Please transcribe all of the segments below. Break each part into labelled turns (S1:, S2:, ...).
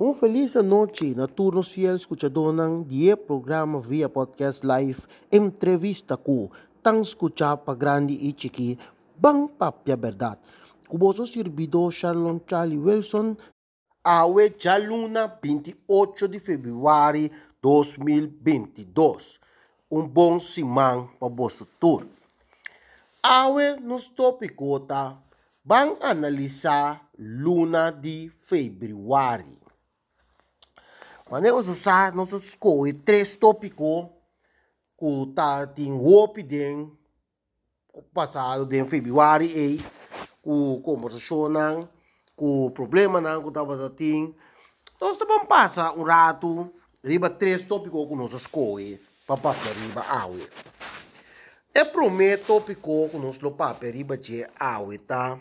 S1: Um feliz noite na turnos fiel escuchador ng die programa via podcast live entrevista ko tang escucha pa grande e chiqui bang papia verdad. Cuboso servidor Charlon Charlie Wilson awe Jaluna 28 de fevereiro 2022. Um bom simang pa bosso tour. Awe nos tópico ta bang analisa luna de fevereiro. Maneiro usar nossa escolha três tópicos que tá tem hope den passado de fevereiro e com conversação não com problema não que tava tem então vamos passar um rato riba três tópicos que nós escolhe para papel riba awe é primeiro tópico que nós lo papel riba de awe tá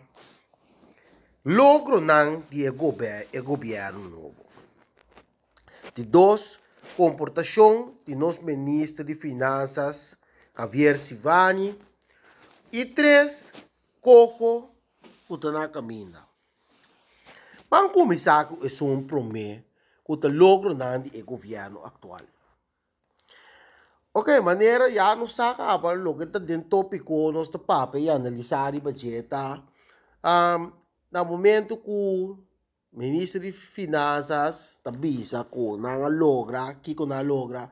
S1: logro não de governo novo de dois, comportação de nosso ministro de Finanças, Javier Sivani. E três, cojo que na caminha. Vamos começar com esse um promê que o logro do governo atual. Ok, maneira já não saca a lo que está dentro tópico nosso papel e analisar o budget. Um, no momento que Ministro de Finanças tabisa ko na logra, kiko na logra,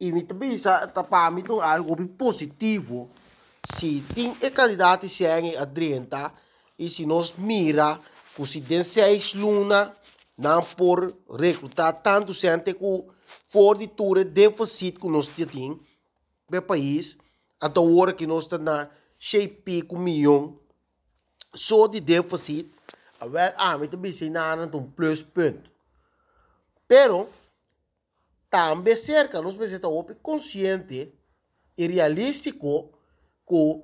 S1: imi tabisa tapami itong algo positivo. Si ting e candidato siya ang adrienta e si nos mira ku si den luna na por reclutar tanto gente ku forniture deficit ku nos ting be país ato hora que nós está na shape ku milhão só de deficit wel ámbito bicinaran um pluspunto. Pero, também cerca, nós precisamos consciente e realístico que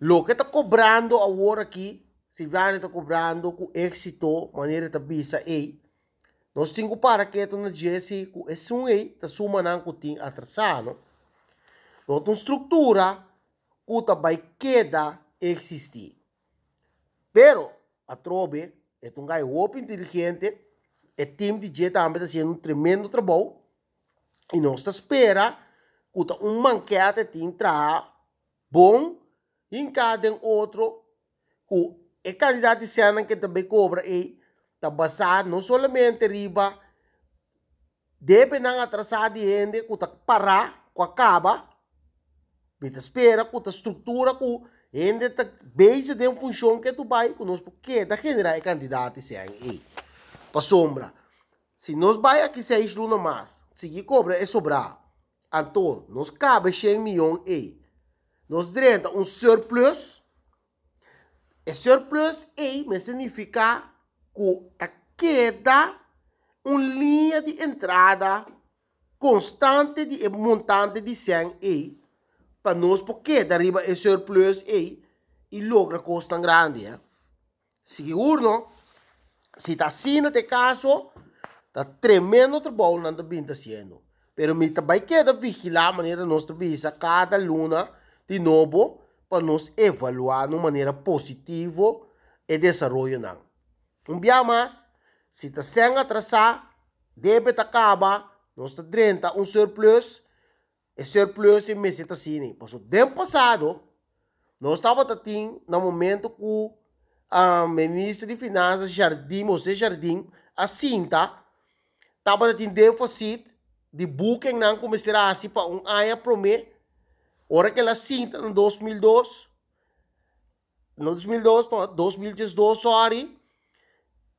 S1: o que está cobrando agora aqui, se vai está cobrando com êxito, maneira de bisa ei, nós temos para que na Jesse, que esse um ei, tá suma não que tem atrasado. Outra estrutura que vai queda existir. Pero, a Trobe é um gajo muito inteligente, o time de Jet também está fazendo um tremendo trabalho, e nós está espera que um manquete tem entrar bom, em cada outro, que a quantidade de cena que também cobra é está basado não somente riba, deve não atrasar de gente, que está parar, que acaba, Bita espera que a estrutura que Ainda tá base de uma função que tu vai conosco, porque da generar candidato se aí. Para sombra. Se nós vai aqui seis luna mais, se cobra é sobrar. Então, nós cabe 100 milhões e nós drenta um surplus. E surplus e me significa que queda uma linha de entrada constante de montante de 100 e para nós porque arriba é surplus e e logra costa grande eh? seguro se está assim no caso está tremendo trabalho não está bem fazendo pero me também queda vigilar a maneira nós visa cada luna de novo para nós evaluar de maneira positiva e desenvolver não um dia mais se está sem atrasar deve acabar nós está 30 um surplus e surplus em meseta sini. Paso dem passado, nós estava tatim no momento que a ministra de Finanças Jardim, José Jardim, a cinta, estava tatim déficit de booking não começará assim para um ano promê. Ora que ela cinta no 2002, no 2002, no 2012, sorry,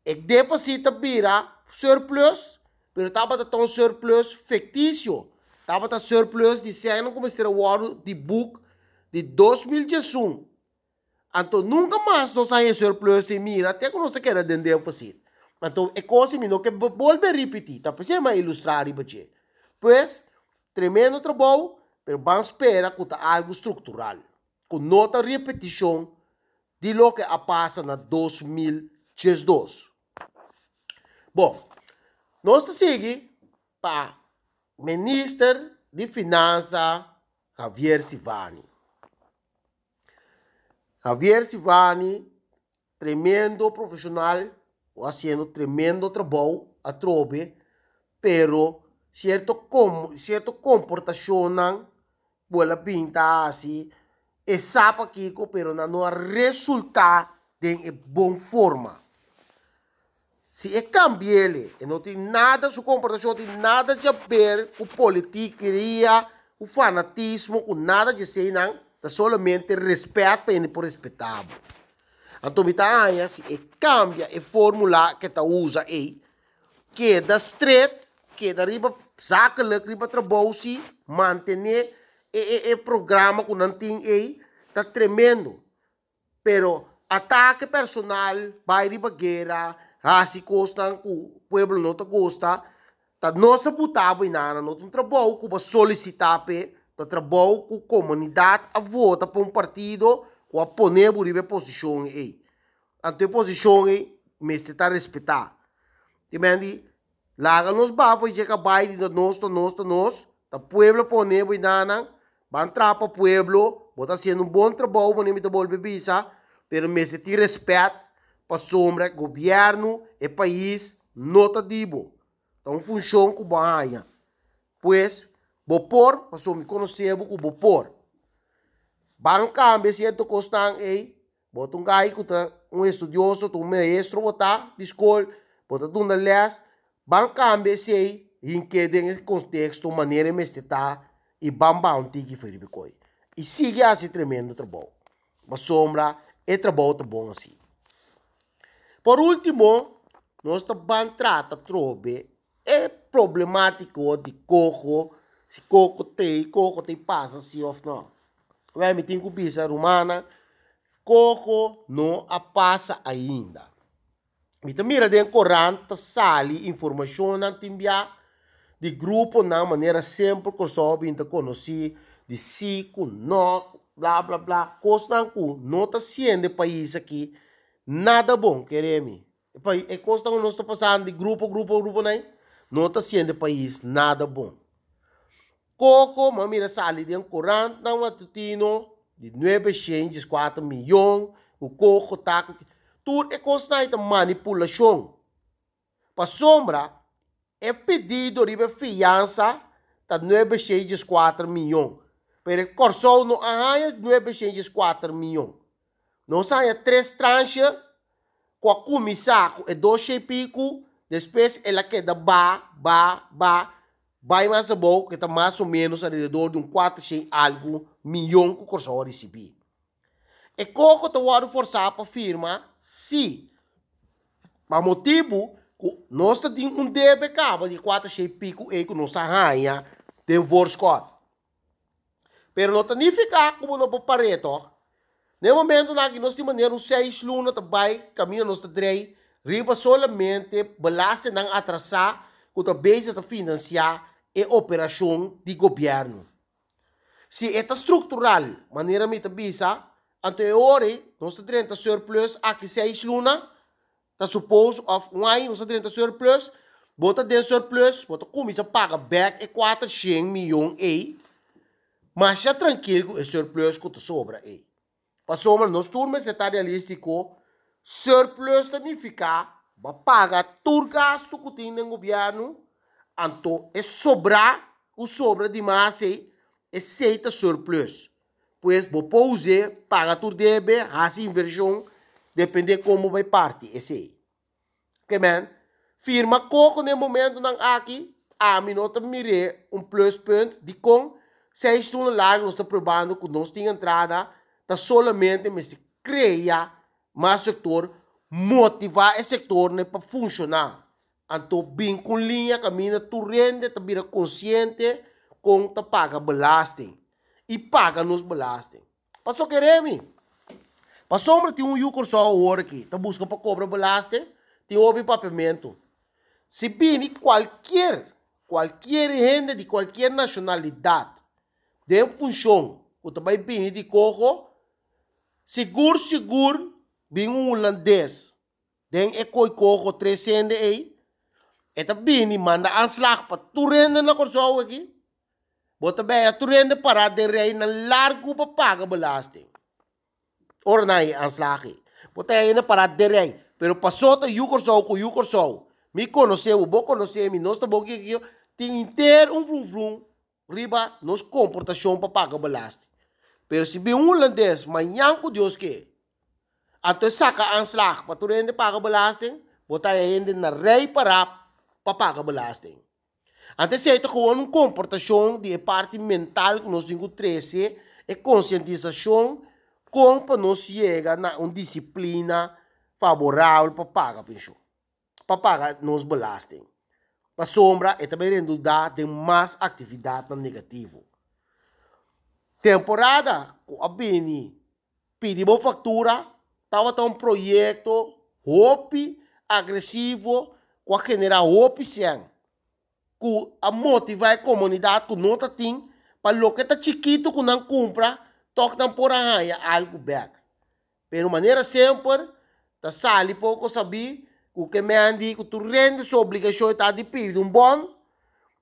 S1: e déficit vira surplus, pero estava tão surplus fictício. Estava a surplus de 100 comecei o ano de book de 2021. Então, nunca mais nós saímos surplus e mira, até que se queda dentro de fazer. Então, é coisa que que volve a repetir, tá? Para ser ilustrar isso. Pois, tremendo trabalho, mas vamos esperar que tá algo estrutural. Com nota repetição de lo que passa na 2022. Bom, nós seguimos para Ministro de Finanças, Javier Sivani. Javier Sivani, tremendo profissional, fazendo tremendo trabalho a trobe, pero cierto, com, cierto comportação vuela pinta assim, e sapa kiko, pero na no resulta de boa forma. Se é cambiele, e não tem nada, sua comportação não tem nada a ver com politiqueria, o fanatismo, com nada de ser, não, é somente respeito e por respeitável. Então, me se é cambia a fórmula que está usa aí, que é da straight, que é da riba riba trabalho, manter e, programa que não tem aí, está tremendo. Pero ataque personal, vai riba guerra, assim costa, o povo não gosta, tá nossa butaba e nada, não tem trabalho que vai solicitar, tá trabalho a comunidade a vota para um partido, com a poner por posição aí. A tua posição aí, me está respeitar. Entende? Laga nos bafos e chega vai de nós, nós, nós, tá pueblo poner por nada, van entrar para pueblo, bota sendo um bom trabalho, mas não me devolve visa, pero se te respeito para sombra, governo e país, nota dibo. Então, funciona com banha. Pois, vou pôr, para me conhecer, vou pôr. Banca, me certo costan, ei, bota um gai que tá um estudioso, um maestro, bota, de escola, bota tudo les, banca, me sei, em que tem contexto, maneira me está, e bamba um tiki foi E sigue assim tremendo trabalho. Mas sombra, é trabalho tá bom assim. Por último, nós também trata trobe é problemático de coco, se coco tem, coco tem passa se ou não. Vai me tem cupisa romana, coco não a passa ainda. E também dentro corante sali informação na de grupo na maneira sempre que só bem conhecer de si, não, blá blá blá, costa com não está sendo país aqui nada bom, queremos. É costa que nós está passando de grupo, grupo, grupo, né? Não está sendo país nada bom. Coco, mamira sali de um corante, não matutino, de 904 milhões, o coco tá tudo é constante manipulação. Para sombra, é pedido de fiança tá 904 milhões. Pero corso não há 904 milhões. Não sai três tranches, com a comissão é 2 e pico, depois ela queda ba, ba, ba, vai mais a boa, que está mais ou menos ao redor de um 4 algo milhão que corso receber. E como te vou forçar para a firma, se, para motivo, que nós temos um DBK de 4 e pico e que nós arranha, tem Scott. Pero não significa como no pareto. No momento na que nós temos um 6 luna também, caminho nós três, riba solamente belaste ng atrasar que base de financiar a operação de governo. Se é estrutural, maneira me tabisa, anteriore, nós temos surplus aqui 6 luna, tá suppose of ano nós temos surplus, bota de surplus, bota começa a pagar back e 400 milhões aí, mas já tranquilo, é surplus que sobra aí. Nós turmas está realístico, surplus significa paga todo gasto que tem no governo, então é sobrar, o sobra demais é aceita surplus. Pois vou pause, paga tudo deve, essa inversão, depende como vai parte, esse aí. Que man? Firma coco no momento não aqui, a minota mire um plus point de com seis turnos largos, nós estamos provando que nós temos entrada, está solamente, mas cria mas setor motivar esse setor né, para funcionar. Então, bem com linha, caminha, tu rende, tu vira consciente com tu paga belasting. E paga nos belasting. Passou queremos. Para sombra tem um yucor só hora aqui. Tu busca para cobrar belasting, tem o pagamento. Se bem qualquer, qualquer renda de qualquer nacionalidade, de função, o também bem de coco, seguro, seguro, bing um holandês den e koi koko tresende ei. Eta bini manda aanslag pa turende na korso aqui bota bem a turende para de rei na largo pa paga belasting or na i aanslag bota aí na para de rei pero passou to yu korso ko yu korso me conheceu, vou conhecer, me nós estamos aqui, tem inteiro um vrum vrum, riba, nos comportação para pagar belasting. Pero se bem um holandês, manhã com Deus que, até saca aanslag, para tu rende pagar belasting, botar ainda na rei para para pagar belasting. Antes se ito com uma comportação de parte mental que nós 13 e conscientização com para nós chegar na uma disciplina favorável para pagar pensão, para pagar nos belasting. Para sombra, e também redundar de mais atividade negativa. Temporada, com a Bini, pedimos factura, estava um projeto, hope, agressivo, com a generar hope, sem, com a motivar a comunidade, com nota tem, para o que está chiquito, que não compra, toca não por algo back. Pero maneira sempre, tá sali pouco saber, o que me andi que tu rende sua obrigação está de pedir um bom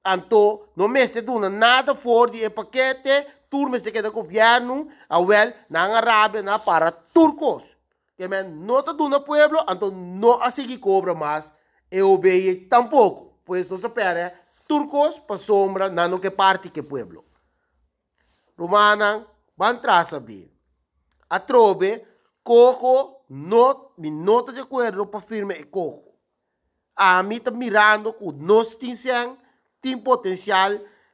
S1: anto não me se nada for de paquete turma se queda governo a well na Arábia na para turcos. Que me não está duna pueblo anto não assim que cobra mais eu obei tampouco pois não se perde turcos para sombra na no que parte que pueblo. Romana van traça bi a trobe coco not, mi nota de acordo para firme e coco. A mim está mirando que nós temos tem potencial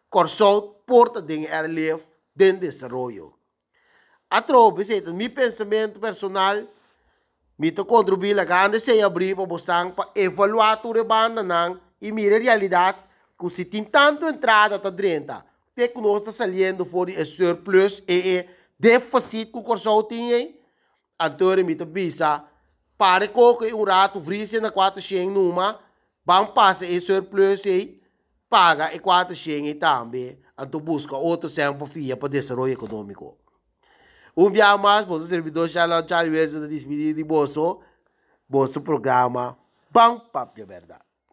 S1: corsol porta de RLF de desenvolvimento. A tropa, é meu pensamento personal, me to contribuir a grande se abrir para você para evaluar a banda não e mirar a realidade que se tem tanto entrada tá dentro, te que nós está saliendo fora o surplus e é déficit que o corsol tem antore mito bisa pare ko ko um rato vrise na quatro xing numa bang passa e surplus e paga e quatro xing e também anto busca outro sempre fia para desenvolvimento econômico um dia mais você servidor Charlotte Charlie Wilson da despedir de bolso bolso programa Bang Papo de Verdade